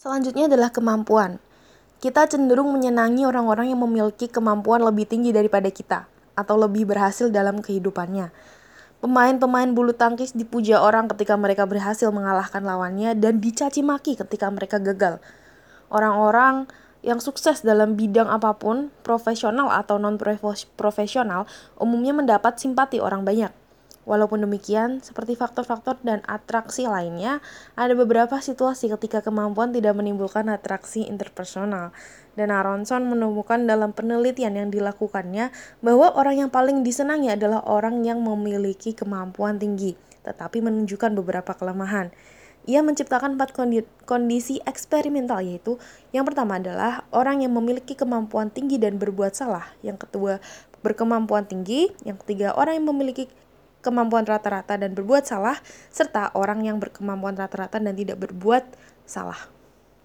Selanjutnya adalah kemampuan. Kita cenderung menyenangi orang-orang yang memiliki kemampuan lebih tinggi daripada kita atau lebih berhasil dalam kehidupannya. Pemain-pemain bulu tangkis dipuja orang ketika mereka berhasil mengalahkan lawannya dan dicaci maki ketika mereka gagal. Orang-orang yang sukses dalam bidang apa pun, profesional atau non-profesional, umumnya mendapat simpati orang banyak. Walaupun demikian, seperti faktor-faktor dan atraksi lainnya, ada beberapa situasi ketika kemampuan tidak menimbulkan atraksi interpersonal. Dan Aronson menemukan dalam penelitian yang dilakukannya bahwa orang yang paling disenangi adalah orang yang memiliki kemampuan tinggi, tetapi menunjukkan beberapa kelemahan. Ia menciptakan empat kondisi eksperimental yaitu yang pertama adalah orang yang memiliki kemampuan tinggi dan berbuat salah, yang kedua berkemampuan tinggi, yang ketiga orang yang memiliki kemampuan rata-rata dan berbuat salah, serta orang yang berkemampuan rata-rata dan tidak berbuat salah.